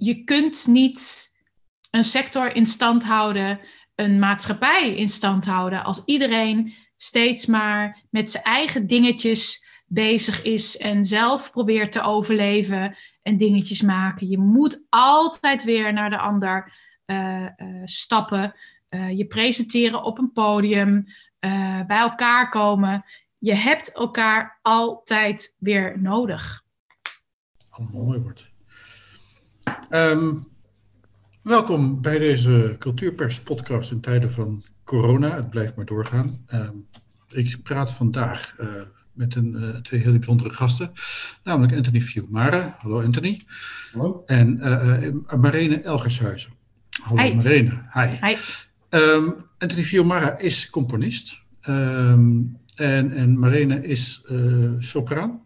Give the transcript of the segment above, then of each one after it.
je kunt niet een sector in stand houden, een maatschappij in stand houden, als iedereen steeds maar met zijn eigen dingetjes bezig is en zelf probeert te overleven en dingetjes maken. Je moet altijd weer naar de ander uh, uh, stappen. Uh, je presenteren op een podium, bij elkaar komen. Je hebt elkaar altijd weer nodig. Allemaal mooi wordt. Um, welkom bij deze Cultuurpers podcast in tijden van corona. Het blijft maar doorgaan. Um, ik praat vandaag met een, uh, twee hele bijzondere gasten, namelijk Anthony Fiumara. Hallo Anthony. Hallo. En uh, Marene Elgershuizen. Hallo Hi. Marene. Hi. Hi. Um, Anthony Fiumara is componist. Um, en, en Marene is uh, sopraan.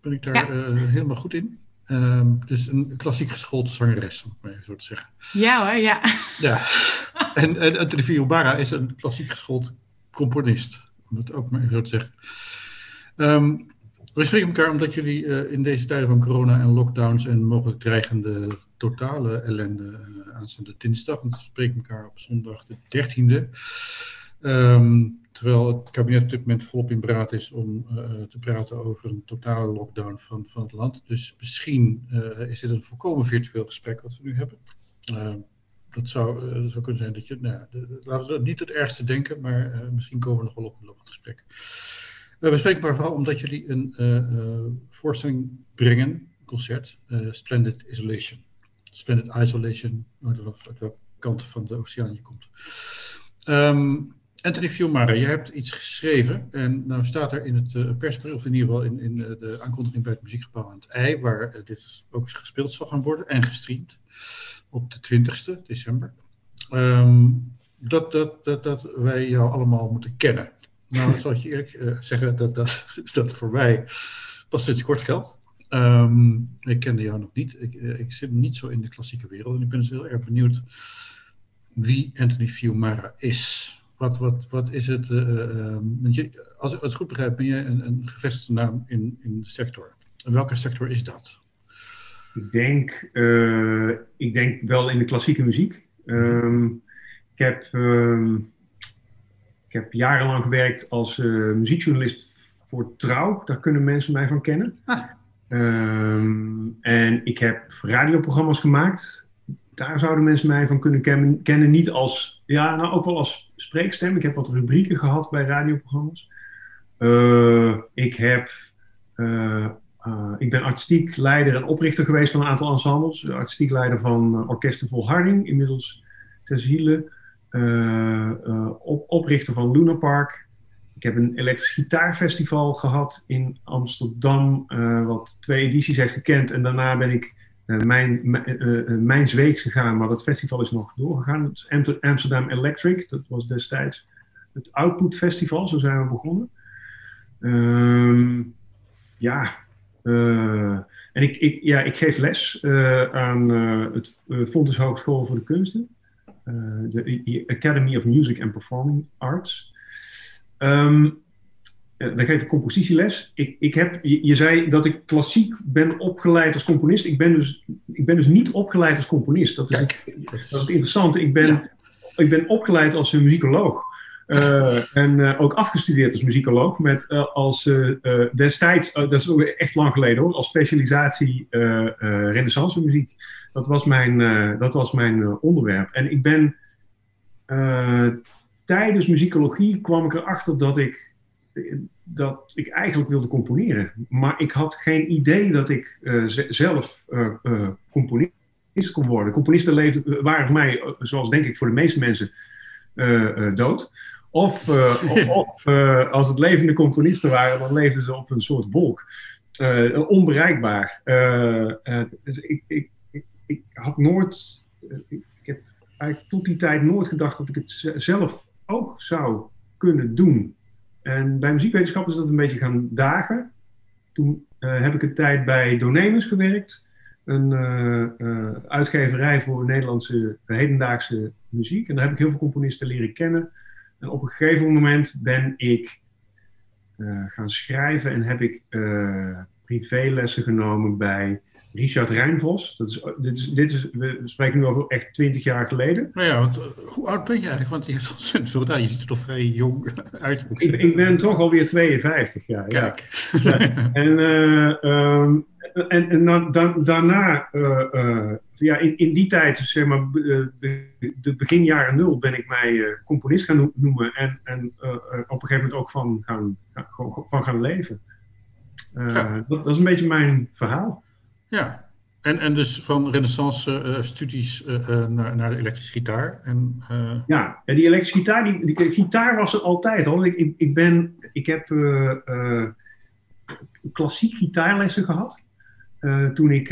Ben ik daar Ja. helemaal goed in? Um, dus een klassiek geschoold zangeres, om het maar zo te zeggen. Ja hoor, ja. Ja. en, en Anthony Fiumara is een klassiek geschoold componist, om het ook maar even zo te zeggen. Um, we spreken elkaar omdat jullie uh, in deze tijden van corona en lockdowns en mogelijk dreigende totale ellende uh, aanstaande dinsdag, want we spreken elkaar op zondag de 13e. Um, terwijl het kabinet op dit moment volop in beraad is om uh, te praten over een totale lockdown van, van het land. Dus misschien is dit een volkomen virtueel gesprek wat we nu hebben. Uh, dat, zou, zou kunnen zijn dat je, nou, laten we niet het ergste denken, maar misschien komen we nog wel op het gesprek. We spreken maar vooral omdat jullie een voorstelling brengen, een concert, Splendid Isolation. Splendid Isolation, uit welke kant van de oceaan je komt. Um, Anthony Fiumara, je hebt iets geschreven en nou staat er in het persbericht, of in ieder geval in, in de aankondiging bij het muziekgebouw aan het ei, waar dit ook gespeeld zal gaan worden en gestreamd op de 20e december. Um, dat, dat, dat, dat wij jou allemaal moeten kennen. Nou, zal ik je eerlijk uh, zeggen dat dat, dat voor mij pas sinds kort geldt. Um, ik kende jou nog niet. Ik, uh, ik, zit niet zo in de klassieke wereld. En ik ben dus heel erg benieuwd wie Anthony Fiumara is. Wat, wat, wat is het? Uh, um, je, als ik het goed begrijp, ben jij een, een gevestigde naam in, in de sector. En welke sector is dat? Ik denk, uh, ik denk wel in de klassieke muziek. Um, ik heb. Um, ik heb jarenlang gewerkt als uh, muziekjournalist voor Trouw. Daar kunnen mensen mij van kennen. Ah. Um, en ik heb radioprogramma's gemaakt. Daar zouden mensen mij van kunnen kennen. Niet als, ja, nou ook wel als spreekstem. Ik heb wat rubrieken gehad bij radioprogramma's. Uh, ik heb, uh, ik ben artistiek leider en oprichter geweest van een aantal ensembles. Artistiek leider van Orkesten Volharding, inmiddels ter ziele. Op, oprichter van Luna Park. Ik heb een elektrisch gitaarfestival gehad in Amsterdam, wat twee edities heeft gekend. En daarna ben ik mijn, mijn weeks gegaan, maar dat festival is nog doorgegaan. Het Amsterdam Electric, dat was destijds het Output Festival, zo zijn we begonnen. ja, en ik, ik, ja, ik geef les aan het Fontes Hogeschool voor de Kunsten. Uh, de Academy of Music and Performing Arts. Um, daar geef ik compositieles. Ik, ik heb, je, je, zei dat ik klassiek ben opgeleid als componist. Ik ben dus, ik ben dus niet opgeleid als componist. Dat is, het, dat is het interessante. Ik ben, ja. ik ben opgeleid als een muzikoloog. Uh, en uh, ook afgestudeerd als muzikoloog. Met uh, als destijds, dat is ook echt lang geleden hoor, als specialisatie renaissance muziek. Dat was mijn, dat was mijn onderwerp. En ik ben tijdens muzikologie kwam ik erachter dat ik, dat ik eigenlijk wilde componeren. Maar ik had geen idee dat ik zelf componist kon worden. Componisten leefden, waren voor mij, zoals denk ik voor de meeste mensen, dood. Of, of, of als het levende componisten waren, dan leefden ze op een soort wolk. onbereikbaar. dus ik, ik ik had nooit, ik, ik, heb eigenlijk tot die tijd nooit gedacht dat ik het zelf ook zou kunnen doen. En bij muziekwetenschap is dat een beetje gaan dagen. Toen uh, heb ik een tijd bij Donemus gewerkt, een uh, uh, uitgeverij voor Nederlandse hedendaagse muziek. En daar heb ik heel veel componisten leren kennen. En op een gegeven moment ben ik gaan schrijven en heb ik privélessen genomen bij Richard Rijnvos. Dat is, dit is, dit is, we spreken nu over echt twintig jaar geleden. Nou ja, want, hoe oud ben je eigenlijk? Want je hebt ontzettend veel gedaan. Je ziet er toch vrij jong uit. Ik, ik ben toch alweer 52 jaar. Kijk. Ja. En, um, en, en dan, dan, daarna, uh, uh, ja, in, in die tijd, zeg maar, de begin jaren nul, ben ik mij componist gaan noemen. En, en op een gegeven moment ook van gaan, van gaan leven. Ja. Dat, dat is een beetje mijn verhaal. Ja, en, en dus van renaissance uh, studies uh, naar, naar de elektrische gitaar. En. Ja, en die elektrische gitaar, die, die, gitaar was er altijd al. Ik, ik, ben, ik heb klassiek gitaarlessen gehad toen, ik,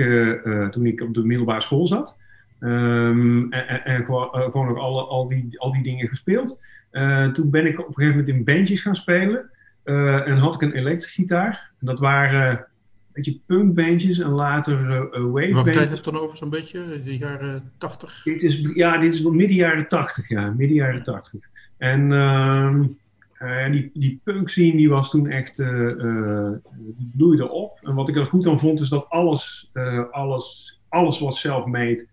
toen ik op de middelbare school zat. Um, en, en, en, gewoon, gewoon ook alle, al, die, al die dingen gespeeld. toen ben ik op een gegeven moment in bandjes gaan spelen. en had ik een elektrische gitaar. En dat waren beetje punkbandjes en later uh, wave Welke tijd heb je dan over zo'n beetje? De jaren 80? Dit is, ja, dit is midden jaren 80, ja. Midden jaren 80. En uh, die, die punk scene die was toen echt, uh, die bloeide op. En wat ik er goed aan vond is dat alles, alles, alles was self-made.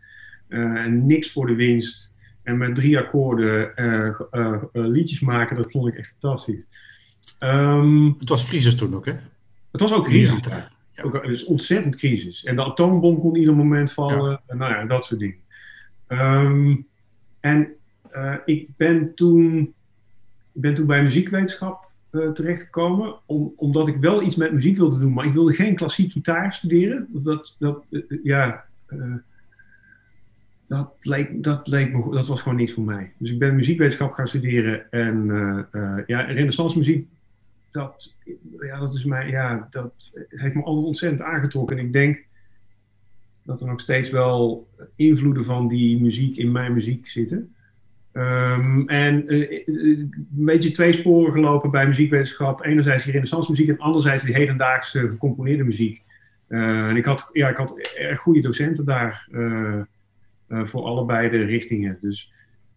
en niks voor de winst. En met drie akkoorden liedjes maken, dat vond ik echt fantastisch. Um, het was crisis toen ook, hè? Het was ook crisis. Ja. Ja. Ook, is ontzettend crisis. En de atoombom kon ieder moment vallen. En nou ja, dat soort dingen. Um, en uh, ik ben toen, ben toen bij muziekwetenschap uh, terechtgekomen. Om, omdat ik wel iets met muziek wilde doen. Maar ik wilde geen klassiek gitaar studeren. Dat, dat, uh, ja, dat, leek, dat, leek me, dat was gewoon niet voor mij. Dus ik ben muziekwetenschap gaan studeren. En ja, renaissance muziek dat, ja, dat, is mij, ja, dat heeft me altijd ontzettend aangetrokken. En ik denk dat er nog steeds wel invloeden van die muziek in mijn muziek zitten. Um, en uh, een beetje twee sporen gelopen bij muziekwetenschap. Enerzijds die renaissance muziek en anderzijds die hedendaagse gecomponeerde muziek. Uh, en ik had, ja, ik had erg goede docenten daar voor allebei de richtingen. Dus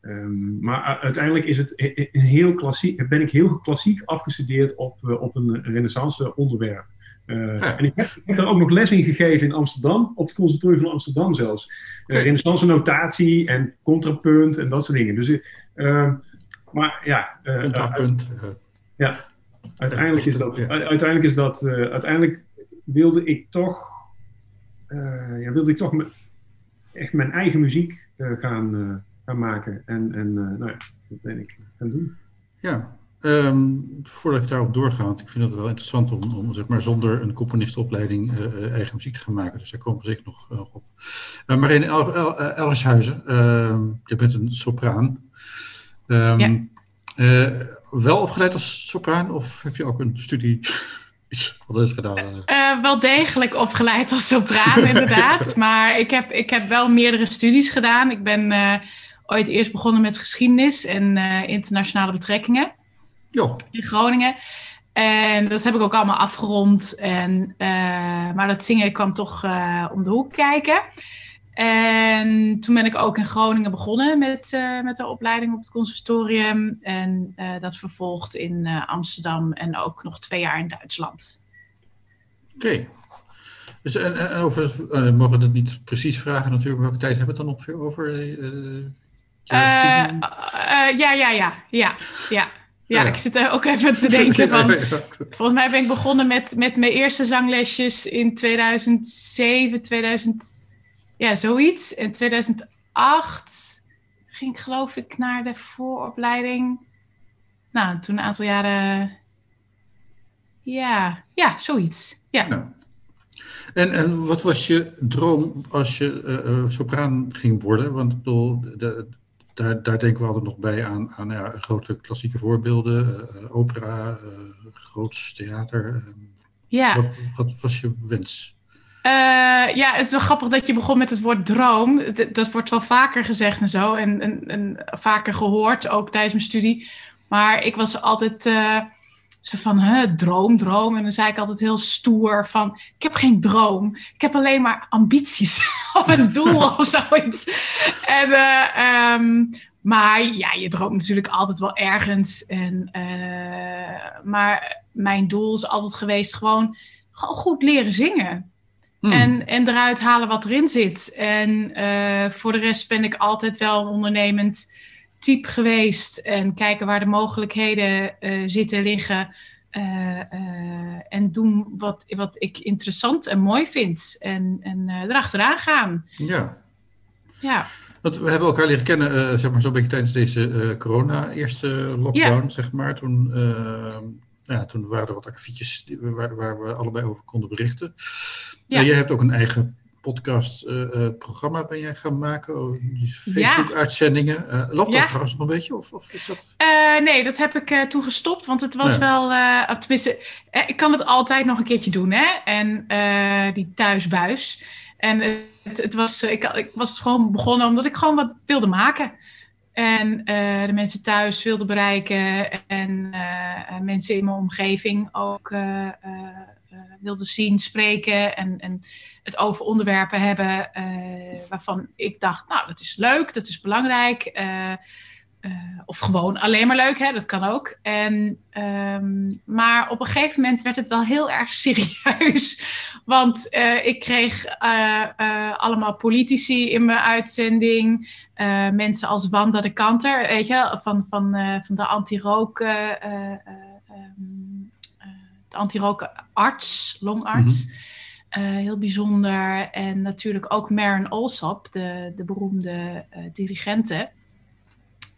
Um, maar uiteindelijk is het heel klassiek, ben ik heel klassiek afgestudeerd op, uh, op een renaissance onderwerp. Uh, ja. En ik heb, ik heb, daar ook nog les in gegeven in Amsterdam, op het conservatorium van Amsterdam zelfs. Uh, renaissance notatie en contrapunt en dat soort dingen. Dus, uh, maar ja. contrapunt. ja, uiteindelijk is dat, uiteindelijk is dat, uiteindelijk wilde ik toch, ja, wilde ik toch me, echt mijn eigen muziek gaan gaan maken. En, en uh, nou ja, dat ben ik gaan doen. Ja, um, voordat ik daarop doorga, want ik vind het wel interessant om, om zeg maar, zonder een componistopleiding uh, eigen muziek te gaan maken. Dus daar komen we zeker nog uh, op. Uh, Marine El El Elgershuizen, ehm, je bent een sopraan. Um, ja. wel opgeleid als sopraan of heb je ook een studie wat is gedaan? Uh, wel degelijk opgeleid als sopraan, inderdaad. maar ik heb, ik heb wel meerdere studies gedaan. Ik ben uh, ooit eerst begonnen met geschiedenis en uh, internationale betrekkingen jo. in Groningen. En dat heb ik ook allemaal afgerond. En, uh, maar dat zingen kwam toch uh, om de hoek kijken. En toen ben ik ook in Groningen begonnen met, met de opleiding op het conservatorium. En dat vervolgd in Amsterdam en ook nog twee jaar in Duitsland. Oké. Okay. Dus, en, en over, we mogen het niet precies vragen natuurlijk, welke tijd hebben we het dan ongeveer over? Uh, uh, ja, ja, ja, ja, ja. Ja, ik zit er ook even te denken van... Volgens mij ben ik begonnen met, met mijn eerste zanglesjes in 2007, 2000... Ja, zoiets. In 2008 ging ik geloof ik naar de vooropleiding. Nou, toen een aantal jaren... Ja, ja, zoiets. Ja. En, en wat was je droom als je uh, sopraan ging worden? Want ik bedoel, de, daar, daar denken we altijd nog bij aan, aan ja, grote klassieke voorbeelden, uh, opera, uh, groots theater. ja. Wat, wat, was je wens? Ja, het is wel grappig dat je begon met het woord droom. Dat, dat wordt wel vaker gezegd en zo. En, en, en, vaker gehoord, ook tijdens mijn studie. Maar ik was altijd zo van, hè, droom, droom. En dan zei ik altijd heel stoer van, ik heb geen droom. Ik heb alleen maar ambities of een doel of zoiets. En, uh, um, maar ja, je droomt natuurlijk altijd wel ergens. En, uh, maar mijn doel is altijd geweest gewoon, gewoon goed leren zingen. Hmm. En, en eruit halen wat erin zit. En eh, voor de rest ben ik altijd wel ondernemend type geweest. En kijken waar de mogelijkheden eh, zitten liggen. Eh, eh, en doen wat, wat ik interessant en mooi vind. En, en erachteraan gaan. Ja. Ja, Want we hebben elkaar leren kennen, zeg maar zo'n beetje tijdens deze corona-eerste lockdown, zeg maar. Toen, ja, toen waren er wat akkefietjes waar, waar we allebei over konden berichten. Ja. Ja. jij hebt ook een eigen podcast-programma ben jij gaan maken, oh, Facebook-uitzendingen. Eh, loopt Ja. dat trouwens nog een beetje, of, of is dat... Eh, nee, dat heb ik eh, toen gestopt, want het was Ja. wel, eh, tenminste, eh, ik kan het altijd nog een keertje doen, hè? En eh, die thuisbuis. En eh, het, het was, eh, ik, ik was gewoon begonnen omdat ik gewoon wat wilde maken. En eh, de mensen thuis wilde bereiken en eh, eh, mensen in mijn omgeving ook eh, eh, eh, wilde zien, spreken en, en het over onderwerpen hebben eh, waarvan ik dacht, nou, dat is leuk, dat is belangrijk. eh, eh, of gewoon alleen maar leuk, hè? dat kan ook. En, ehm, maar op een gegeven moment werd het wel heel erg serieus. Want ik kreeg allemaal politici in mijn uitzending. mensen als Wanda de Kanter, weet je, van, van, van de anti-rook. eh, eh, eh, ehm, eh, de anti-rookarts, longarts. Eh, heel bijzonder. En natuurlijk ook Maren Olsop, de, de beroemde eh, dirigente.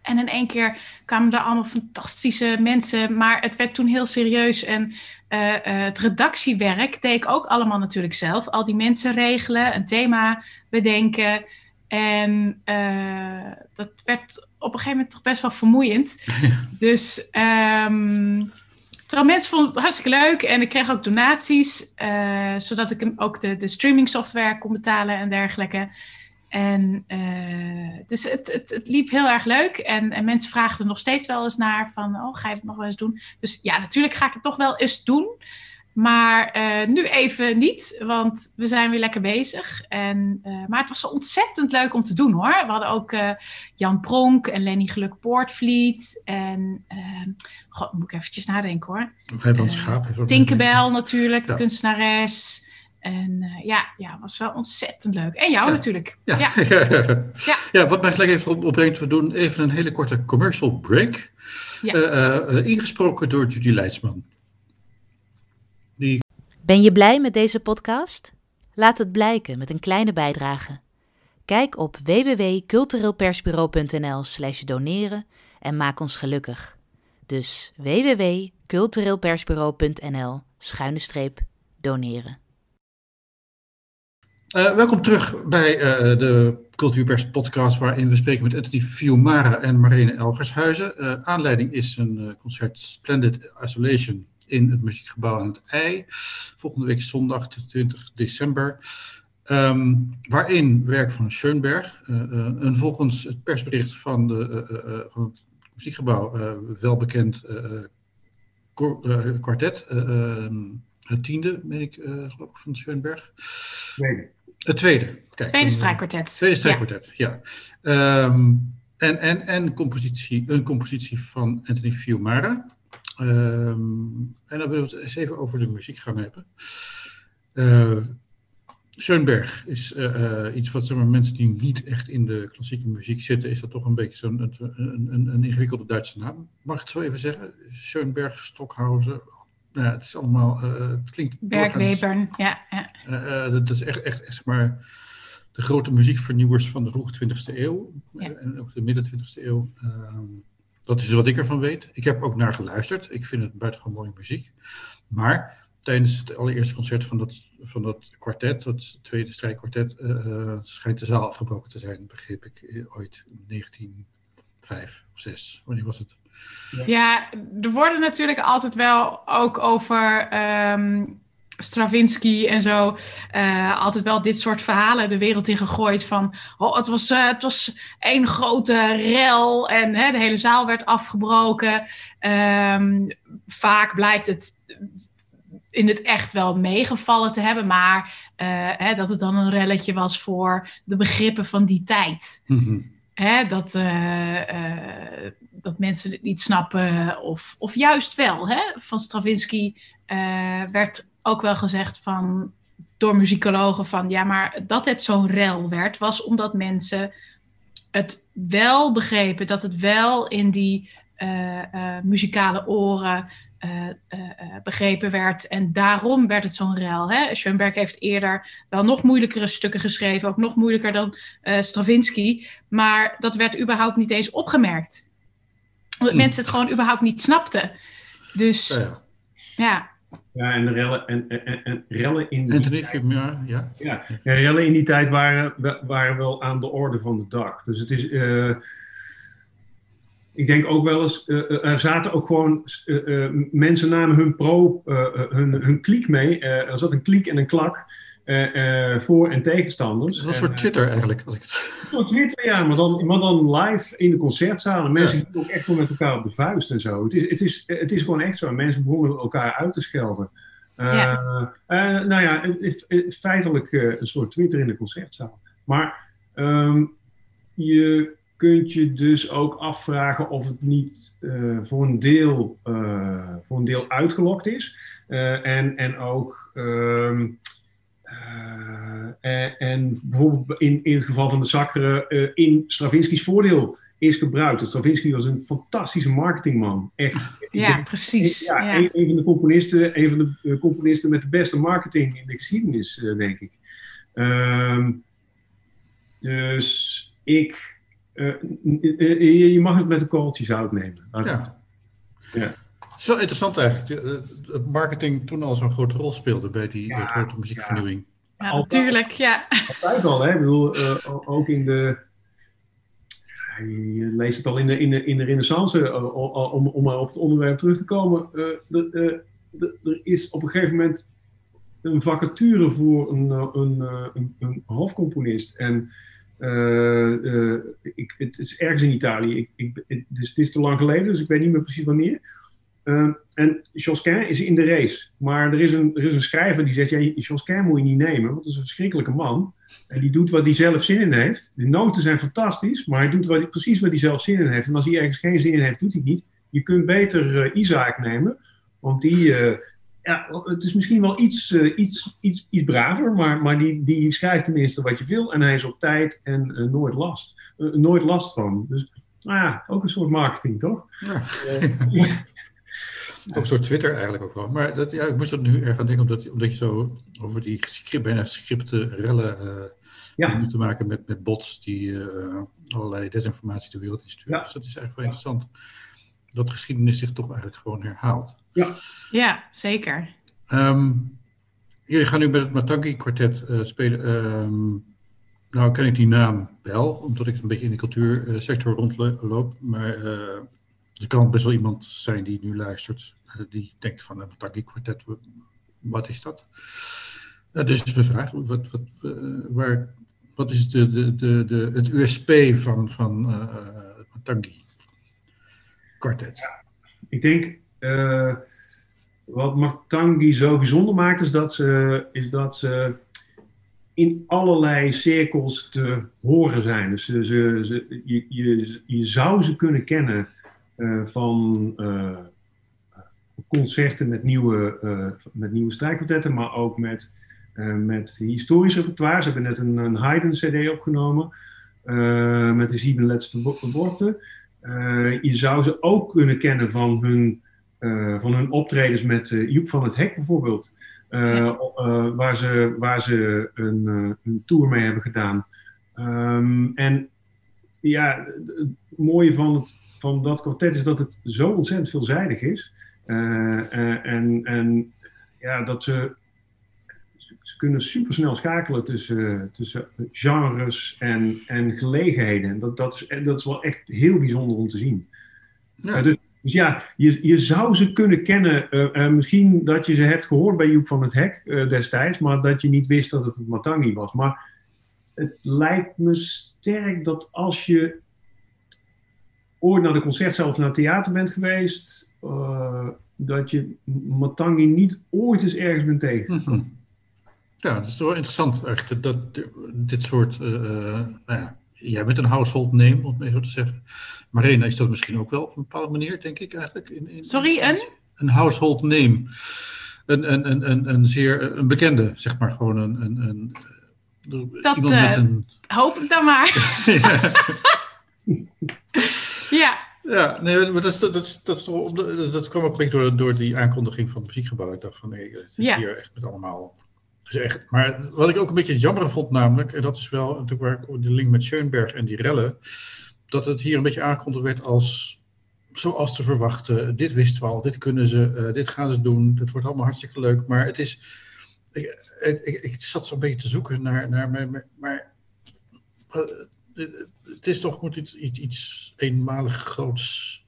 En in één keer kwamen er allemaal fantastische mensen. Maar het werd toen heel serieus. En eh, eh, het redactiewerk deed ik ook allemaal natuurlijk zelf. Al die mensen regelen, een thema bedenken. En eh, dat werd op een gegeven moment toch best wel vermoeiend. Dus ehm, terwijl mensen vonden het hartstikke leuk. En ik kreeg ook donaties. eh, zodat ik hem ook de, de streaming software kon betalen en dergelijke. En eh, dus het, het, het liep heel erg leuk. En, en mensen vragen er nog steeds wel eens naar van, oh, ga je het nog wel eens doen? Dus ja, natuurlijk ga ik het nog wel eens doen. Maar eh, nu even niet, want we zijn weer lekker bezig. En, eh, maar het was ontzettend leuk om te doen hoor. We hadden ook eh, Jan Pronk en Lenny Geluk Poortvliet. En eh, god, moet ik eventjes nadenken hoor. We hebben ons Eh, schaap. Tinkerbell natuurlijk, de Ja. kunstenares. En ja, ja, was wel ontzettend leuk. En jou Ja. natuurlijk. Ja. Ja. Ja. Ja. wat mij gelijk even op- opbrengt, we doen even een hele korte commercial break. Ingesproken door Judy Leidsman. Ben je blij met deze podcast? Laat het blijken met een kleine bijdrage. Kijk op www.cultureelpersbureau.nl/slash doneren en maak ons gelukkig. Dus www.cultureelpersbureau.nl doneren. Eh, welkom terug bij eh, de Cultuurpers podcast waarin we spreken met Anthony Fiumara en Marene Elgershuizen. Eh, aanleiding is een concert Splendid Isolation in het Muziekgebouw aan het IJ. Volgende week zondag 20 december. Ehm, waarin werk van Schoenberg, eh, eh, een volgens het persbericht van, de, eh, eh, eh, van het Muziekgebouw eh, welbekend eh, eh, kwartet, eh, ehm, het tiende, meen ik, eh, geloof ik, van Schoenberg. Nee. Het tweede. Kijk, Tweede strijkkwartet. Tweede strijkkwartet, ja. Ehm, en en, en compositie, een compositie van Anthony Fiumara. Ehm, en dan willen we het eens even over de muziek gaan hebben. Eh Schoenberg is eh, eh, iets wat zeg maar, mensen die niet echt in de klassieke muziek zitten, is dat toch een beetje zo'n een, een, een, ingewikkelde Duitse naam. Mag ik het zo even zeggen? Schoenberg, Stockhausen. Nou, ja, het is allemaal, het klinkt Bergwebern, ja. ja. dat is echt, echt, echt zeg maar, de grote muziekvernieuwers van de vroege 20e eeuw. Ja. En ook de midden 20e eeuw. Dat is wat ik ervan weet. Ik heb ook naar geluisterd. Ik vind het buitengewoon mooie muziek. Maar tijdens het allereerste concert van dat, van dat kwartet, dat tweede strijkkwartet, eh, eh, schijnt de zaal afgebroken te zijn, begreep ik eh, ooit in 1905 of 6. Wanneer was het? Ja, er worden natuurlijk altijd wel ook over ehm, Stravinsky en zo eh, altijd wel dit soort verhalen de wereld in gegooid van oh, het was, eh, het was één grote rel en hè, de hele zaal werd afgebroken. Ehm, vaak blijkt het in het echt wel meegevallen te hebben, maar eh, hè, dat het dan een relletje was voor de begrippen van die tijd. Hè, dat, dat mensen het niet snappen, of, of juist wel. Hè? Van Stravinsky werd ook wel gezegd van door muzikologen van ja, maar dat het zo'n rel werd, was omdat mensen het wel begrepen, dat het wel in die uh, uh, muzikale oren uh, begrepen werd. En daarom werd het zo'n rel. Hè? Schoenberg heeft eerder wel nog moeilijkere stukken geschreven, ook nog moeilijker dan Stravinsky. Maar dat werd überhaupt niet eens opgemerkt. Omdat hm. mensen het gewoon überhaupt niet snapten. Dus ja. ja. Ja, en rellen, en, en, en rellen in die tijd, ja, ja. Ja, ja, rellen in die tijd waren, waren wel aan de orde van de dag. Dus het is... Uh, ik denk ook wel eens, uh, er zaten ook gewoon uh, mensen namen hun pro, hun, hun kliek mee. er zat een kliek en een klak. Uh, uh, voor- en tegenstanders. Dat was een soort Twitter eigenlijk. Als ik het... Een soort Twitter, ja, maar dan, maar dan live in de concertzalen. Mensen ja. ook echt gewoon met elkaar op de vuist en zo. Het is, het is, het is gewoon echt zo. Mensen begonnen elkaar uit te schelden. Uh, ja. nou ja, het, het, feitelijk een soort Twitter in de concertzaal. Maar um, je kunt je dus ook afvragen of het niet voor, een deel, voor een deel uitgelokt is. en, en ook... Um, uh, en bijvoorbeeld in, in het geval van de Zakkeren uh, in Stravinsky's voordeel is gebruikt. Dus Stravinsky was een fantastische marketingman. Echt. Ja, denk, precies. Ja, ja. Een, een, van de componisten, een van de uh, componisten met de beste marketing in de geschiedenis, denk ik. Ehm, dus ik. Je, je, mag het met een korreltje zout nemen. Ja. ja. Het is wel interessant eigenlijk, dat marketing toen al zo'n grote rol speelde bij die ja, grote muziekvernieuwing. Ja, natuurlijk, ja. Altijd al, hè? Ik bedoel, uh, ook in de. Je leest het al in de, in de, in de Renaissance, uh, om, om maar op het onderwerp terug te komen. Uh, de, er is op een gegeven moment een vacature voor een, een, een, een hoofdcomponist. En ik, het is ergens in Italië. Ik, ik, het, dus het is te lang geleden, dus ik weet niet meer precies wanneer. Uh, en Josquin is in de race. Maar er is een, er is een schrijver die zegt: ja, Josquin moet je niet nemen, want dat is een verschrikkelijke man. En die doet wat hij zelf zin in heeft. De noten zijn fantastisch, maar hij doet wat, precies wat hij zelf zin in heeft. En als hij ergens geen zin in heeft, doet hij het niet. Je kunt beter uh, Isaac nemen, want die. Uh, ja, het is misschien wel iets, uh, iets, iets, iets braver, maar, maar die, die schrijft tenminste wat je wil. En hij is op tijd en nooit last. nooit last van. Dus nou ja, ook een soort marketing, toch? Ja. Toch een soort Twitter eigenlijk ook wel. Maar dat, ja, ik moest er nu erg aan denken, omdat, omdat je zo over die script, bijna scripte rellen uh, ja. te maken met, met bots die uh, allerlei desinformatie de wereld insturen. Ja. Dus dat is eigenlijk wel interessant. Dat de geschiedenis zich toch eigenlijk gewoon herhaalt. Ja, ja zeker. Um, jullie gaan nu met het Matangi kwartet uh, spelen. Um, nou ken ik die naam wel, omdat ik een beetje in de cultuursector rondloop. Maar er kan best wel iemand zijn die nu luistert, eh, die denkt van het Taki kwartet, wat is dat? Uh, dus de vraag, wat, wat, uh, waar, wat is de, de, de, de, het USP van, van uh, het Matangi kwartet? Ja, ik denk, wat Matangi zo bijzonder maakt, is dat ze, is dat ze in allerlei cirkels te horen zijn. Dus ze, ze, je, je, zou ze kunnen kennen uh, van uh, concerten met nieuwe, uh, met nieuwe strijkkwartetten, maar ook met, met historisch repertoire. Ze hebben net een, een Haydn-CD opgenomen met de zeven laatste woorden. je zou ze ook kunnen kennen van hun, van hun optredens met Joep van het Hek bijvoorbeeld. waar ze, waar ze een, een tour mee hebben gedaan. Um, en ja, het mooie van het van dat kwartet is dat het zo ontzettend veelzijdig is. Uh, en, en ja, dat ze, ze kunnen supersnel schakelen tussen, tussen genres en, en gelegenheden. Dat, dat, is, dat is wel echt heel bijzonder om te zien. Ja. Dus, dus, ja, je, je zou ze kunnen kennen. misschien dat je ze hebt gehoord bij Joep van het Hek destijds, maar dat je niet wist dat het een Matangi was. Maar het lijkt me sterk dat als je ooit naar de concertzaal of naar het theater bent geweest, uh, dat je Matangi niet ooit eens ergens bent tegengekomen. Mm Ja, dat is wel interessant eigenlijk, dat, dat dit soort, uh, nou ja, jij bent een household name, om het maar zo te zeggen. Marina is dat misschien ook wel op een bepaalde manier, denk ik eigenlijk. In, in, Sorry, een? Een household name. een, een, een, een, een zeer een bekende, zeg maar, gewoon een, een, een Dat, iemand eh, met een. Hoop ik dan maar. ja, Ja, nee, maar dat, is, dat, is, dat, is toch dat kwam ook een beetje door, door die aankondiging van het muziekgebouw. Ik dacht van nee, het zit Ja. hier echt met allemaal. Is echt, maar wat ik ook een beetje jammer vond, namelijk, en dat is wel natuurlijk waar ik de link met Schoenberg en die rellen, dat het hier een beetje aangekondigd werd als zoals te verwachten. Dit wisten we al, dit kunnen ze, eh, dit gaan ze doen, dit wordt allemaal hartstikke leuk. Maar het is, ik, ik, ik, ik zat zo'n beetje te zoeken naar, naar maar, maar, maar eh, het is toch moet iets, iets, iets eenmalig groots,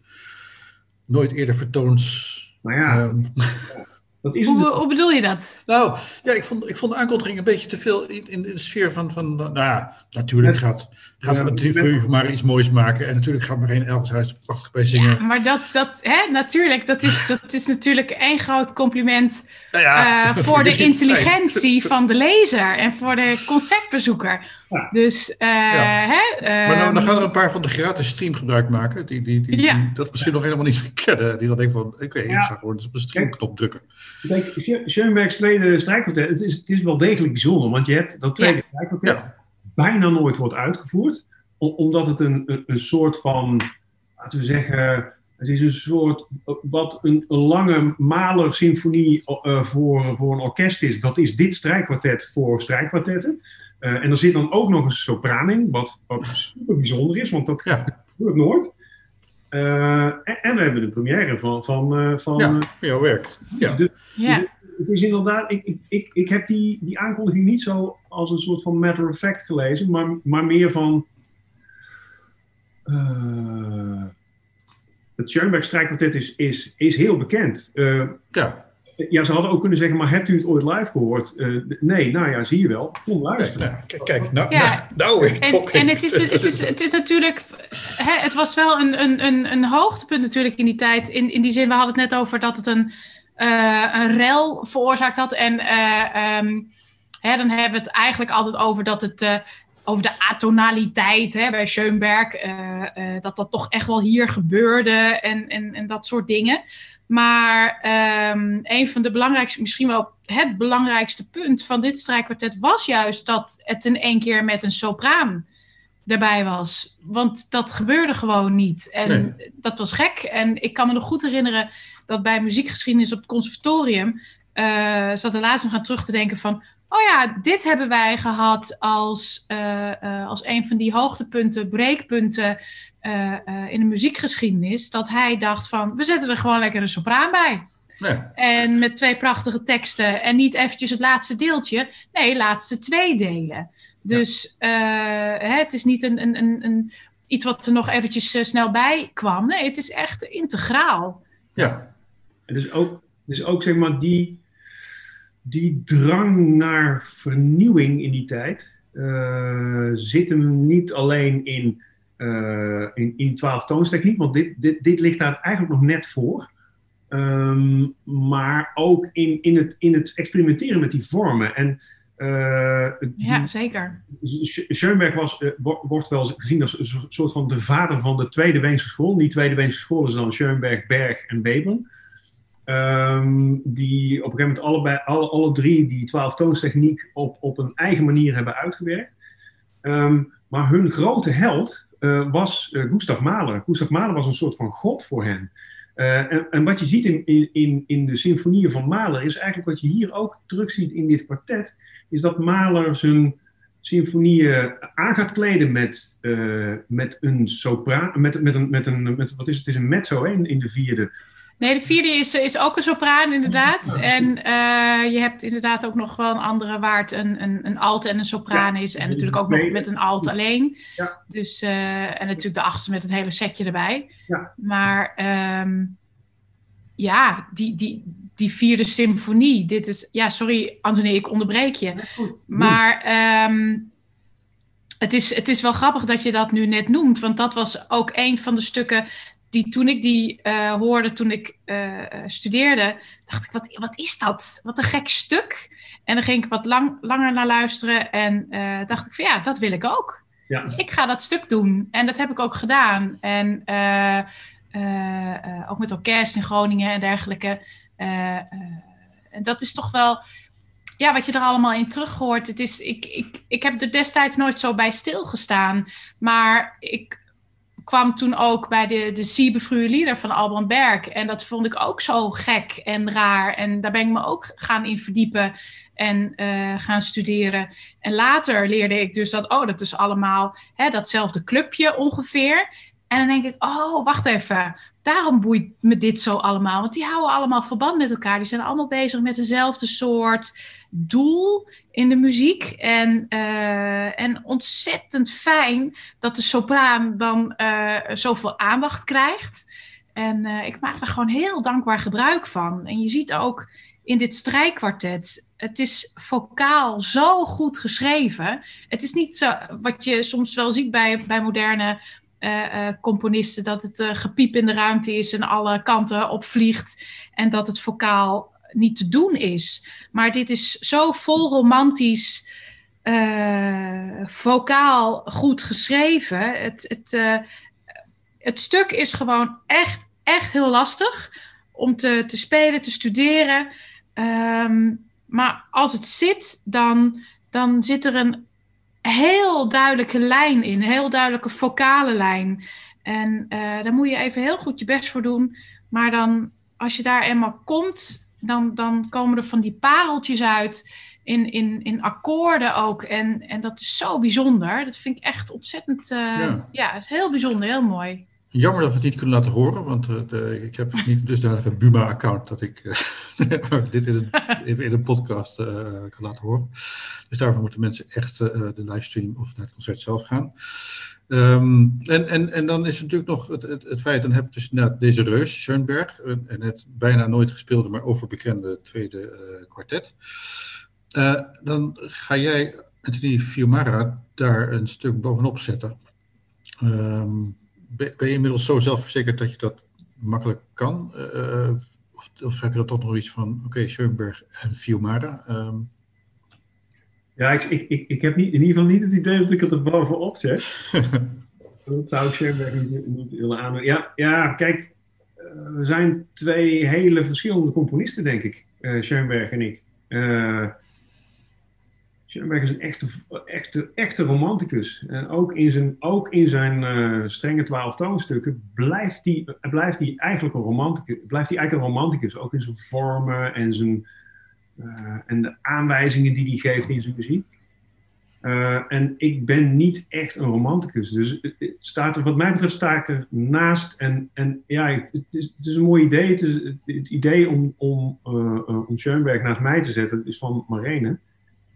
nooit eerder vertoons. Nou ja, Ehm, dat is hoe, bedoel je dat? nou, ja, ik vond, ik vond de aankondiging een beetje te veel in, in de sfeer van, van nou ja, natuurlijk gaat, gaat Ja, het maar iets moois maken. En natuurlijk gaat maar één Elvis prachtig bij zingen. Ja, maar dat, dat hè, natuurlijk, dat is, dat is natuurlijk één groot compliment Nou ja, eh, voor de intelligentie van de lezer en voor de concertbezoeker. Ja. Dus, eh, hè, Maar nou, dan ehm, gaan er een paar van de gratis stream gebruik maken, die, die, die, Ja. die dat misschien nog helemaal niet kennen. Die dan denken van, oké, ik Ja. ga gewoon eens op de streamknop drukken. Kijk, Scho- Schoenbergs tweede strijkkwartet, het is, het is wel degelijk bijzonder, want je hebt dat tweede strijkkwartet bijna nooit wordt uitgevoerd, omdat het een, een, een soort van, laten we zeggen, het is een soort, wat een, een lange Mahler-symfonie eh, voor, voor een orkest is, dat is dit strijkkwartet voor strijkkwartetten. Eh, en er zit dan ook nog een sopraan in, wat, wat super bijzonder is, want dat Ja, gebeurt nooit. Eh, en, en we hebben de première van, van, eh, van ja, jouw werk. Ja. dus ja. het is inderdaad, ik, ik, ik, ik heb die, die aankondiging niet zo als een soort van matter of fact gelezen, maar, maar meer van. eh, het Schoenberg strijkkwartet is, is, is heel bekend. Eh, ja. ja, ze hadden ook kunnen zeggen, maar hebt u het ooit live gehoord? Eh, nee, nou ja, zie je wel. Kom luisteren. Kijk, kijk, nou, Ja. nou, nou, ik En, en het, is, het, is, het is natuurlijk, hè, het was wel een, een, een, een hoogtepunt natuurlijk in die tijd. In, in die zin, we hadden het net over dat het een, eh, een rel veroorzaakt had. En eh, ehm, hè, dan hebben we het eigenlijk altijd over dat het, eh, over de atonaliteit hè, bij Schoenberg. eh, eh, dat dat toch echt wel hier gebeurde en, en, en dat soort dingen. Maar ehm, een van de belangrijkste, misschien wel het belangrijkste punt van dit strijkkwartet was juist dat het in één keer met een sopraan erbij was. Want dat gebeurde gewoon niet. En Nee. dat was gek. En ik kan me nog goed herinneren dat bij muziekgeschiedenis op het conservatorium eh zat er laatst nog aan terug te denken van. Oh ja, dit hebben wij gehad als, eh, eh, als een van die hoogtepunten, breekpunten eh, eh, in de muziekgeschiedenis. Dat hij dacht van, we zetten er gewoon lekker een sopraan bij. Ja, En met twee prachtige teksten. En niet eventjes het laatste deeltje. Nee, laatste twee delen. Dus eh, hè, het is niet een, een, een, een, iets wat er nog eventjes snel bij kwam. Nee, het is echt integraal. ja, Het is ook, het is ook zeg maar die, die drang naar vernieuwing in die tijd eh, zit hem niet alleen in, eh in, in 12 toonstechniek, want dit, dit, dit ligt daar eigenlijk nog net voor. Ehm, maar ook in, in, het, in het experimenteren met die vormen. En eh, Ja, zeker. Sch- Schoenberg was, wo- wordt wel gezien als een so- soort van de vader van de Tweede Weense school. Die Tweede Weense school is dan Schoenberg, Berg en Webern. Ehm, die op een gegeven moment alle, alle drie die twaalftoonstechniek op, op een eigen manier hebben uitgewerkt. Ehm, maar hun grote held eh, was eh, Gustav Mahler. Gustav Mahler was een soort van god voor hen. Eh, en, en wat je ziet in, in- in, de symfonieën van Mahler is eigenlijk wat je hier ook terugziet in dit kwartet, is dat Mahler zijn symfonieën aan gaat kleden met, met een sopraan, met, met een, met een, met, wat is het, het is een mezzo hè, in, in de vierde. Nee, de vierde is, is ook een sopraan, inderdaad. En eh, je hebt inderdaad ook nog wel een andere waar het een, een, een alt en een sopraan is. En natuurlijk ook nog met een alt alleen. Ja. Dus, eh, en natuurlijk de achtste met het hele setje erbij. Ja. Maar ehm, ja, die, die, die vierde symfonie. Dit is, ja, sorry Anthony, ik onderbreek je. Maar ehm, het, is, het is wel grappig dat je dat nu net noemt. Want dat was ook een van de stukken die toen ik die eh, hoorde, toen ik eh, eh, studeerde, dacht ik, wat, wat is dat? Wat een gek stuk. En dan ging ik wat lang, langer naar luisteren en dacht ik van ja, dat wil ik ook. Ja. Ik ga dat stuk doen. En dat heb ik ook gedaan. En ook met orkest in Groningen en dergelijke. En dat is toch wel ja, wat je er allemaal in terug hoort. Het is, ik, ik, ik heb er destijds nooit zo bij stilgestaan. Maar ik kwam toen ook bij de, de Siebefruwe Lieder van Alban Berg. En dat vond ik ook zo gek en raar. En daar ben ik me ook gaan in verdiepen en uh, gaan studeren. En later leerde ik dus dat, oh, dat is allemaal hè, datzelfde clubje ongeveer. En dan denk ik, oh, wacht even. Daarom boeit me dit zo allemaal. Want die houden allemaal verband met elkaar. Die zijn allemaal bezig met dezelfde soort doel in de muziek. En, uh, en ontzettend fijn dat de sopraan dan uh, zoveel aandacht krijgt. En uh, ik maak daar gewoon heel dankbaar gebruik van. En je ziet ook in dit strijkkwartet, het is vocaal zo goed geschreven. Het is niet zo, wat je soms wel ziet bij, bij moderne componisten, dat het gepiep in de ruimte is en alle kanten opvliegt en dat het vocaal niet te doen is. Maar dit is zo vol romantisch, uh, vocaal goed geschreven. Het, het, uh, het stuk is gewoon echt, echt heel lastig om te, te spelen, te studeren. Um, maar als het zit, dan, dan zit er een heel duidelijke lijn in, een heel duidelijke vocale lijn. En uh, daar moet je even heel goed je best voor doen. Maar dan, als je daar eenmaal komt, dan, dan komen er van die pareltjes uit in, in, in akkoorden ook. En, en dat is zo bijzonder. Dat vind ik echt ontzettend, uh, ja. ja, heel bijzonder, heel mooi. Jammer dat we het niet kunnen laten horen, want uh, de, ik heb niet dusdanig een Buma-account dat ik uh, dit in een, in een podcast uh, kan laten horen. Dus daarvoor moeten mensen echt de livestream of naar het concert zelf gaan. Um, en, en, en dan is natuurlijk nog het, het, het feit, dan heb je dus inderdaad deze reus, Schoenberg, en het bijna nooit gespeelde, maar overbekende tweede kwartet. dan ga jij, Anthony Fiumara, daar een stuk bovenop zetten. Um, ben je inmiddels zo zelfverzekerd dat je dat makkelijk kan? Of, of, heb je dan toch nog iets van, oké, okay, Schoenberg en Fiumara? Um... Ja, ik, ik, ik, ik heb niet, in ieder geval niet het idee dat ik het er bovenop zet. dat zou ik Schoenberg niet, niet willen aannemen. Ja, ja, kijk, uh, we zijn twee hele verschillende componisten, denk ik, uh, Schoenberg en ik. Schoenberg is een echte, echte, echte romanticus. En ook in zijn, ook in zijn uh, strenge twaalf toonstukken blijft hij blijft hij eigenlijk een romanticus. Blijft hij eigenlijk een romanticus. Ook in zijn vormen en, zijn, uh, en de aanwijzingen die hij geeft in zijn muziek. Uh, en ik ben niet echt een romanticus. Dus staat er, wat mij betreft sta ik er naast. En, en ja, het is, het is een mooi idee. Het, is, het idee om, om, om Schoenberg naast mij te zetten is van Marene.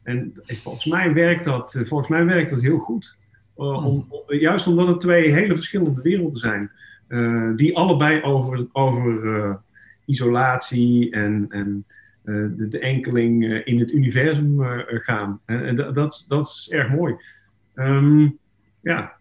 En volgens mij werkt dat, eh, volgens mij werkt dat heel goed. Uh, om, juist omdat het twee hele verschillende werelden zijn. Uh, die allebei over, over uh, isolatie en, en de, de, enkeling in het universum gaan. En dat, dat is erg mooi. Um, ja.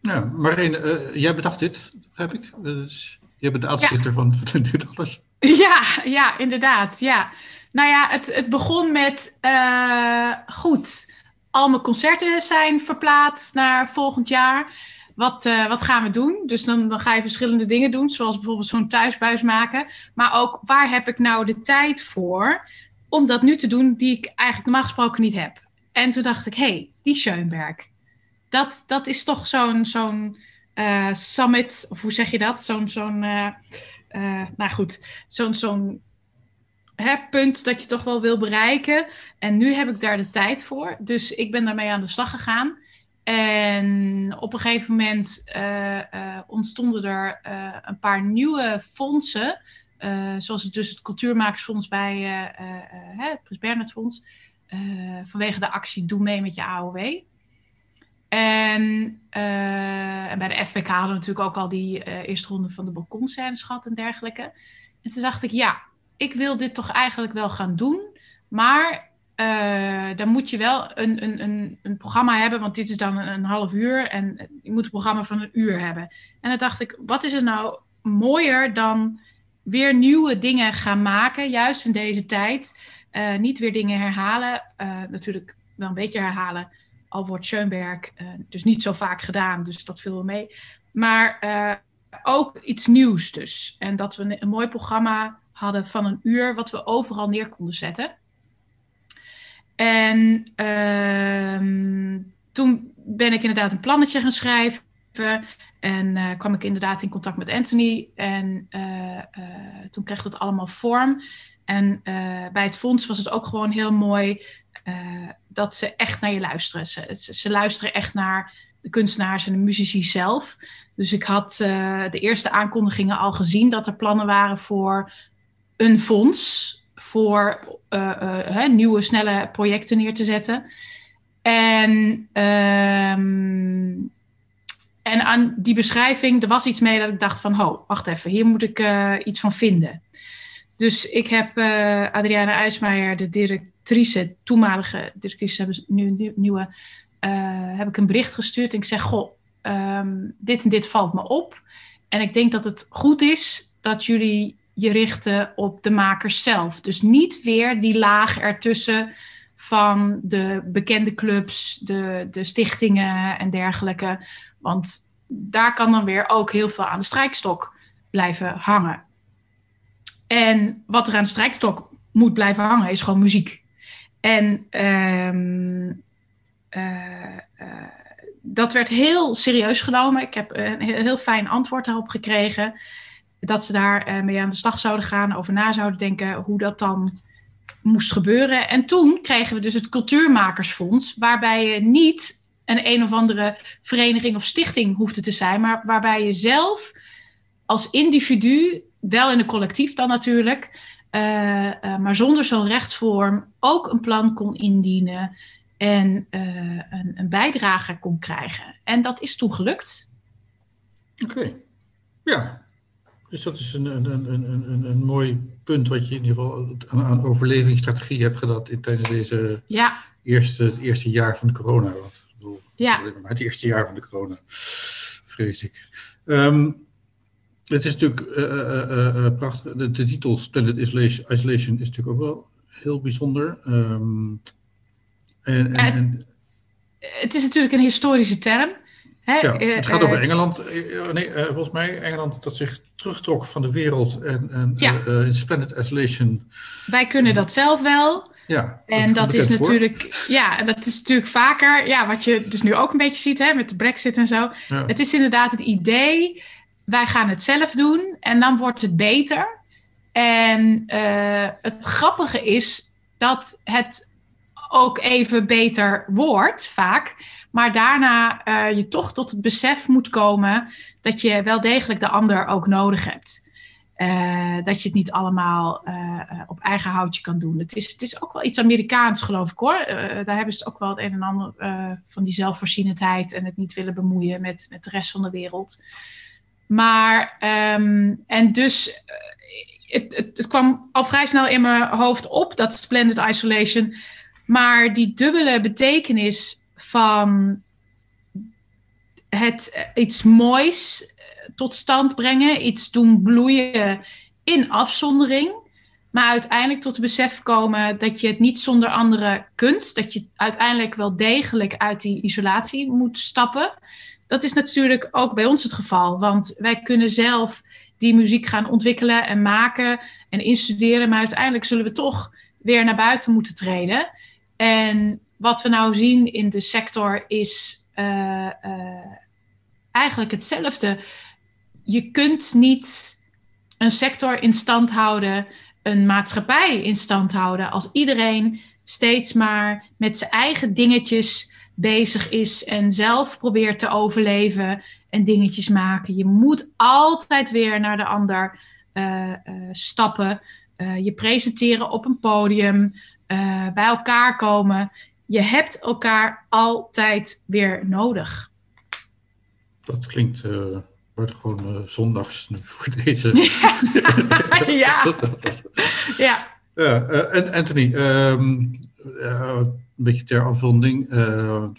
Ja, Marijn, jij bedacht dit, heb ik. Dus, jij bent de uitzichter ja. van, van dit alles. Ja, ja, inderdaad. Ja. Nou ja, het, het begon met uh, goed. Al mijn concerten zijn verplaatst naar volgend jaar. Wat, uh, wat gaan we doen? Dus dan, dan ga je verschillende dingen doen, zoals bijvoorbeeld zo'n thuisbuis maken. Maar ook waar heb ik nou de tijd voor om dat nu te doen die ik eigenlijk normaal gesproken niet heb? En toen dacht ik, hé, hey, die Schoenberg. Dat, dat is toch zo'n uh, summit, of hoe zeg je dat? Zo'n, zo'n nou goed, zo'n punt dat je toch wel wil bereiken. En nu heb ik daar de tijd voor. Dus ik ben daarmee aan de slag gegaan. En op een gegeven moment uh, uh, ontstonden er uh, een paar nieuwe fondsen. zoals het dus het Cultuurmakersfonds bij het Prins Bernhard Fonds. vanwege de actie Doe mee met je AOW. En, en, bij de FPK hadden we natuurlijk ook al die eerste ronde van de balkonscènes gehad en dergelijke. En toen dacht ik, ja, ik wil dit toch eigenlijk wel gaan doen. Maar uh, dan moet je wel een, een, een, een, programma hebben, want dit is dan een, half uur en je moet een programma van een uur hebben. En dan dacht ik, wat is er nou mooier dan weer nieuwe dingen gaan maken, juist in deze tijd. Uh, niet weer dingen herhalen, uh, natuurlijk wel een beetje herhalen, al wordt Schoenberg dus niet zo vaak gedaan, dus dat viel wel mee. Maar ook iets nieuws dus. En dat we een, een mooi programma hadden van een uur, wat we overal neer konden zetten. En ehm, toen ben ik inderdaad een plannetje gaan schrijven. En uh, kwam ik inderdaad in contact met Anthony. En uh, uh, toen kreeg dat allemaal vorm. En bij het fonds was het ook gewoon heel mooi dat ze echt naar je luisteren. Ze, ze, ze, luisteren echt naar de kunstenaars en de muzici zelf. Dus ik had de eerste aankondigingen al gezien dat er plannen waren voor een fonds. Voor nieuwe, snelle projecten neer te zetten. En um, en aan die beschrijving, er was iets mee dat ik dacht van, ho, wacht even, hier moet ik uh, iets van vinden. Dus ik heb Adriana IJsmeijer, de directrice, toenmalige directrice, hebben nu een nieuwe, heb ik een bericht gestuurd. En ik zeg, goh, um, dit en dit valt me op. En ik denk dat het goed is dat jullie je richten op de makers zelf. Dus niet weer die laag ertussen van de bekende clubs, de, de stichtingen en dergelijke. Want daar kan dan weer ook heel veel aan de strijkstok blijven hangen. En wat er aan de strijkstok moet blijven hangen, is gewoon muziek. En uh, uh, dat werd heel serieus genomen. Ik heb een heel fijn antwoord daarop gekregen. Dat ze daar uh, mee aan de slag zouden gaan, over na zouden denken hoe dat dan moest gebeuren. En toen kregen we dus het Cultuurmakersfonds, waarbij je niet een een of andere vereniging of stichting hoefde te zijn, maar waarbij je zelf als individu, wel in een collectief dan natuurlijk, uh, uh, maar zonder zo'n rechtsvorm ook een plan kon indienen en een, een, bijdrage kon krijgen. En dat is toen gelukt. Oké, ja. Dus dat is een, een, een, een, een mooi punt wat je in ieder geval aan, aan overlevingsstrategie hebt gedaan in, tijdens deze ja. eerste, het eerste jaar van de corona. Bedoel, ja. Maar het eerste jaar van de corona, vrees ik. Um, het is natuurlijk uh, uh, uh, prachtig. De, de titel Splendid Isolation, Isolation is natuurlijk ook wel heel bijzonder. Um, en, en, en, het is natuurlijk een historische term. Hè? Ja, het gaat over Engeland. Nee, volgens mij Engeland dat zich terugtrok van de wereld en, en ja. in Splendid Isolation. Wij kunnen dat zelf wel. Ja, en dat is natuurlijk, voor. ja, dat is natuurlijk vaker, ja, wat je dus nu ook een beetje ziet hè, met de Brexit en zo. Ja. Het is inderdaad het idee, wij gaan het zelf doen en dan wordt het beter. En uh, het grappige is dat het ook even beter wordt, vaak. Maar daarna uh, je toch tot het besef moet komen dat je wel degelijk de ander ook nodig hebt. Uh, dat je het niet allemaal uh, op eigen houtje kan doen. Het is, het is ook wel iets Amerikaans, geloof ik hoor. daar hebben ze ook wel het een en ander van die zelfvoorzienendheid en het niet willen bemoeien met, met de rest van de wereld. Maar, um, en dus, het, het kwam al vrij snel in mijn hoofd op, dat splendid isolation. Maar die dubbele betekenis van het iets moois tot stand brengen, iets doen bloeien in afzondering, maar uiteindelijk tot het besef komen dat je het niet zonder anderen kunt, dat je uiteindelijk wel degelijk uit die isolatie moet stappen. Dat is natuurlijk ook bij ons het geval, want wij kunnen zelf die muziek gaan ontwikkelen en maken en instuderen, maar uiteindelijk zullen we toch weer naar buiten moeten treden. En wat we nou zien in de sector is uh, uh, eigenlijk hetzelfde. Je kunt niet een sector in stand houden, een maatschappij in stand houden, als iedereen steeds maar met zijn eigen dingetjes bezig is en zelf probeert te overleven en dingetjes maken. Je moet altijd weer naar de ander uh, stappen, je presenteren op een podium, bij elkaar komen je hebt elkaar altijd weer nodig. Dat klinkt uh, gewoon uh, zondags nu voor deze. ja. ja. ja uh, Anthony, um, een beetje ter afronding.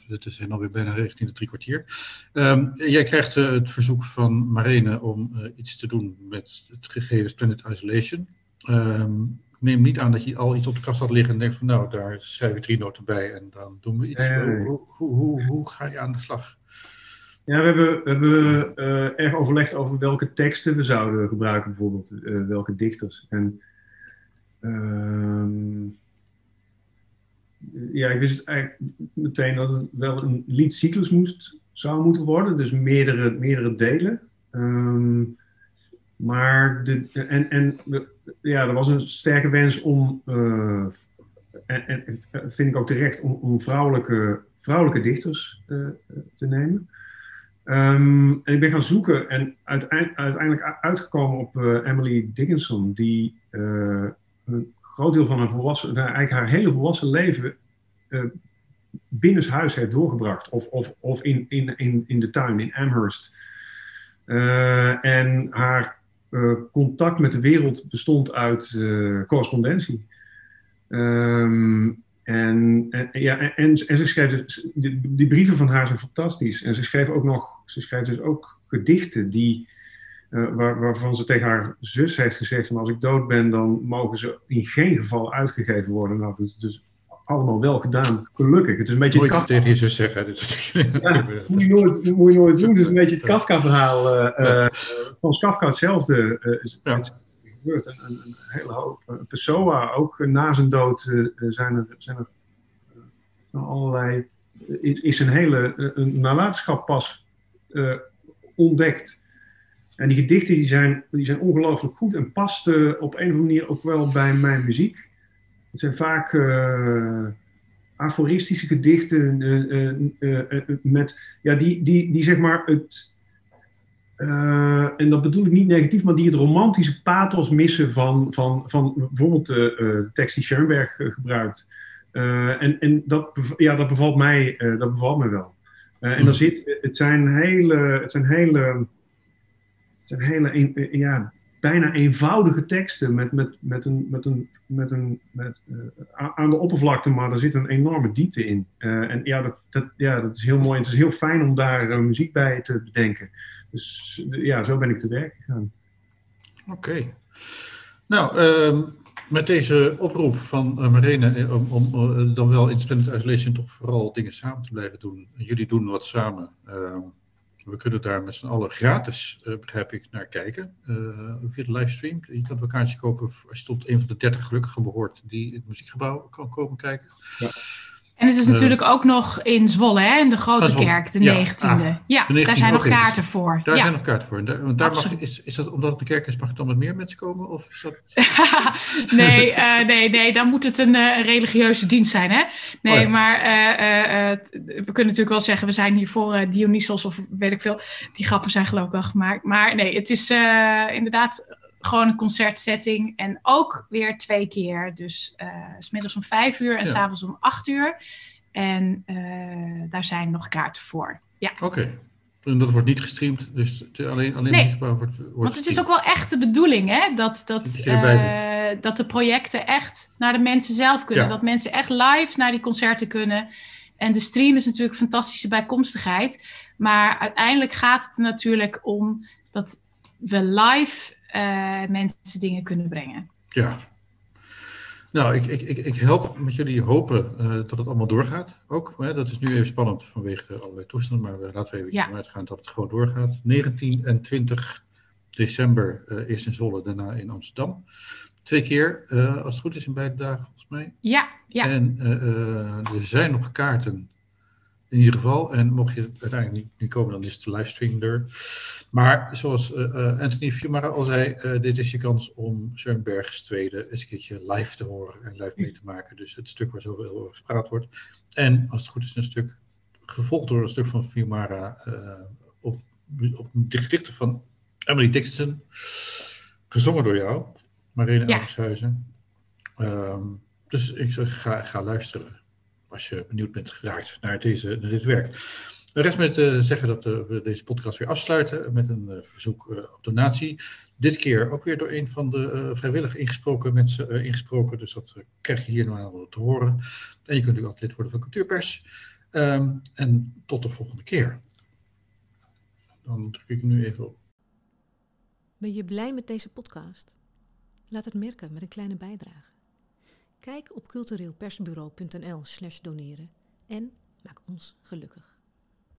het is alweer bijna richting de drie kwartier. Um, jij krijgt het verzoek van Marene om iets te doen met het gegeven Planet Isolation. Um, neem niet aan dat je al iets op de kast had liggen en denkt van nou, daar schrijf ik drie noten bij en dan doen we iets. Nee, nee, nee. Hoe, hoe, hoe, hoe, ga je aan de slag? Ja, we hebben, we hebben eh, erg overlegd over welke teksten we zouden gebruiken, bijvoorbeeld eh, welke dichters. En ehm, ja, ik wist eigenlijk meteen dat het wel een liedcyclus moest, zou moeten worden, dus meerdere, meerdere delen. Ehm, maar de, en, en ja, er was een sterke wens om, uh, en, vind ik ook terecht, om, om vrouwelijke, vrouwelijke dichters uh, te nemen. Um, en ik ben gaan zoeken en uiteindelijk uitgekomen op Emily Dickinson, die een groot deel van haar volwassen, nou, eigenlijk haar hele volwassen leven binnenshuis heeft doorgebracht. Of, of, of in, in, in, in de tuin, in Amherst. en haar contact met de wereld bestond uit uh, correspondentie. Um, en, ja, en, ze schreef, dus, die, brieven van haar zijn fantastisch. En ze schreef ook nog, ze schreef dus ook gedichten die, waar, waarvan ze tegen haar zus heeft gezegd: van als ik dood ben, dan mogen ze in geen geval uitgegeven worden. Nou, dus allemaal wel gedaan, gelukkig. Het is een beetje Moet je tegen je zus zeggen. ja, moet, je nooit, moet je nooit doen. Het is een beetje het Kafka-verhaal. Uh, uh, van Kafka hetzelfde uh, is, ja. gebeurd. Een, een, een, hele hoop. Pessoa, ook na zijn dood zijn er, zijn er allerlei... is een hele een nalatenschap pas ontdekt. En die gedichten die zijn, die zijn ongelooflijk goed en pasten op een of andere manier ook wel bij mijn muziek. Het zijn vaak uh, aforistische gedichten uh, uh, met, ja, die, die, die zeg maar het, en dat bedoel ik niet negatief, maar die het romantische pathos missen van, van, van bijvoorbeeld de tekst die Schoenberg gebruikt. en en dat, ja, dat bevalt mij, dat bevalt mij wel. en dan mm. zit, het zijn hele, het zijn hele, het zijn hele, ja, bijna eenvoudige teksten met, met, met een, met een, met een met, uh, aan de oppervlakte, maar er zit een enorme diepte in. Uh, en ja dat, dat, ja, dat is heel mooi. Het is heel fijn om daar uh, muziek bij te bedenken. Dus ja, zo ben ik te werk gegaan. Oké. Nou, ehm, met deze oproep van Marene om, om dan wel in Splendid Isolation toch vooral dingen samen te blijven doen. Jullie doen wat samen. We kunnen daar met z'n allen gratis, uh, begrijp ik, naar kijken. Uh, via de livestream. Je kan een kaartje kopen als je tot een van de dertig gelukkigen behoort die het muziekgebouw kan komen kijken. Ja. En het is natuurlijk ook nog in Zwolle, hè, in de Grote Kerk, de 19e. Ah, ja, daar zijn nog kaarten voor. Daar zijn nog kaarten voor. Daar, want daar mag, is, is dat omdat het de kerk is, mag het dan met meer mensen komen? Of is dat... nee, uh, nee, nee, dan moet het een uh, religieuze dienst zijn. Hè? Nee, oh ja. maar uh, we kunnen natuurlijk wel zeggen, we zijn hier voor Dionysos of weet ik veel. Die grappen zijn geloof ik wel gemaakt. Maar nee, het is inderdaad gewoon een concertsetting. En ook weer twee keer. Dus uh, s middags om vijf uur en ja. s'avonds om acht uur. En uh, daar zijn nog kaarten voor. Ja. Oké. En dat wordt niet gestreamd, dus alleen, alleen nee, wordt, wordt Want het is ook wel echt de bedoeling, hè? Dat, dat, uh, dat de projecten echt naar de mensen zelf kunnen. Ja. Dat mensen echt live naar die concerten kunnen. En de stream is natuurlijk fantastische bijkomstigheid. Maar uiteindelijk gaat het er natuurlijk om dat we live mensen dingen kunnen brengen. Ja. Nou, ik, ik, ik, ik help met jullie hopen uh, dat het allemaal doorgaat ook. Hè? Dat is nu even spannend vanwege allerlei toestanden, maar laten we even ja. vanuit gaan dat het gewoon doorgaat. 19 en 20 december, uh, eerst in Zwolle, daarna in Amsterdam. Twee keer, als het goed is, in beide dagen volgens mij. Ja, ja. En er zijn nog kaarten in ieder geval. En mocht je uiteindelijk niet, niet komen, dan is de livestream er. Maar zoals uh, Anthony Fiumara al zei, uh, dit is je kans om Schoenbergs tweede eens een keertje live te horen en live mee te maken. Dus het stuk waar zoveel over gespraat wordt. En als het goed is, een stuk gevolgd door een stuk van Fiumara op, op de gedichten van Emily Dixon, gezongen door jou, Marina ja. Um, dus ik zeg, ga, ga luisteren als je benieuwd bent geraakt naar, deze, dit werk. De rest met uh, zeggen dat uh, we deze podcast weer afsluiten met een uh, verzoek op donatie. Dit keer ook weer door een van de vrijwillig ingesproken mensen ingesproken. Dus dat krijg je hier nog te horen. En je kunt ook lid worden van Cultuurpers. Um, en tot de volgende keer. Dan druk ik nu even op. Ben je blij met deze podcast? Laat het merken met een kleine bijdrage. Kijk op cultureelpersbureau.nl/slash doneren en maak ons gelukkig.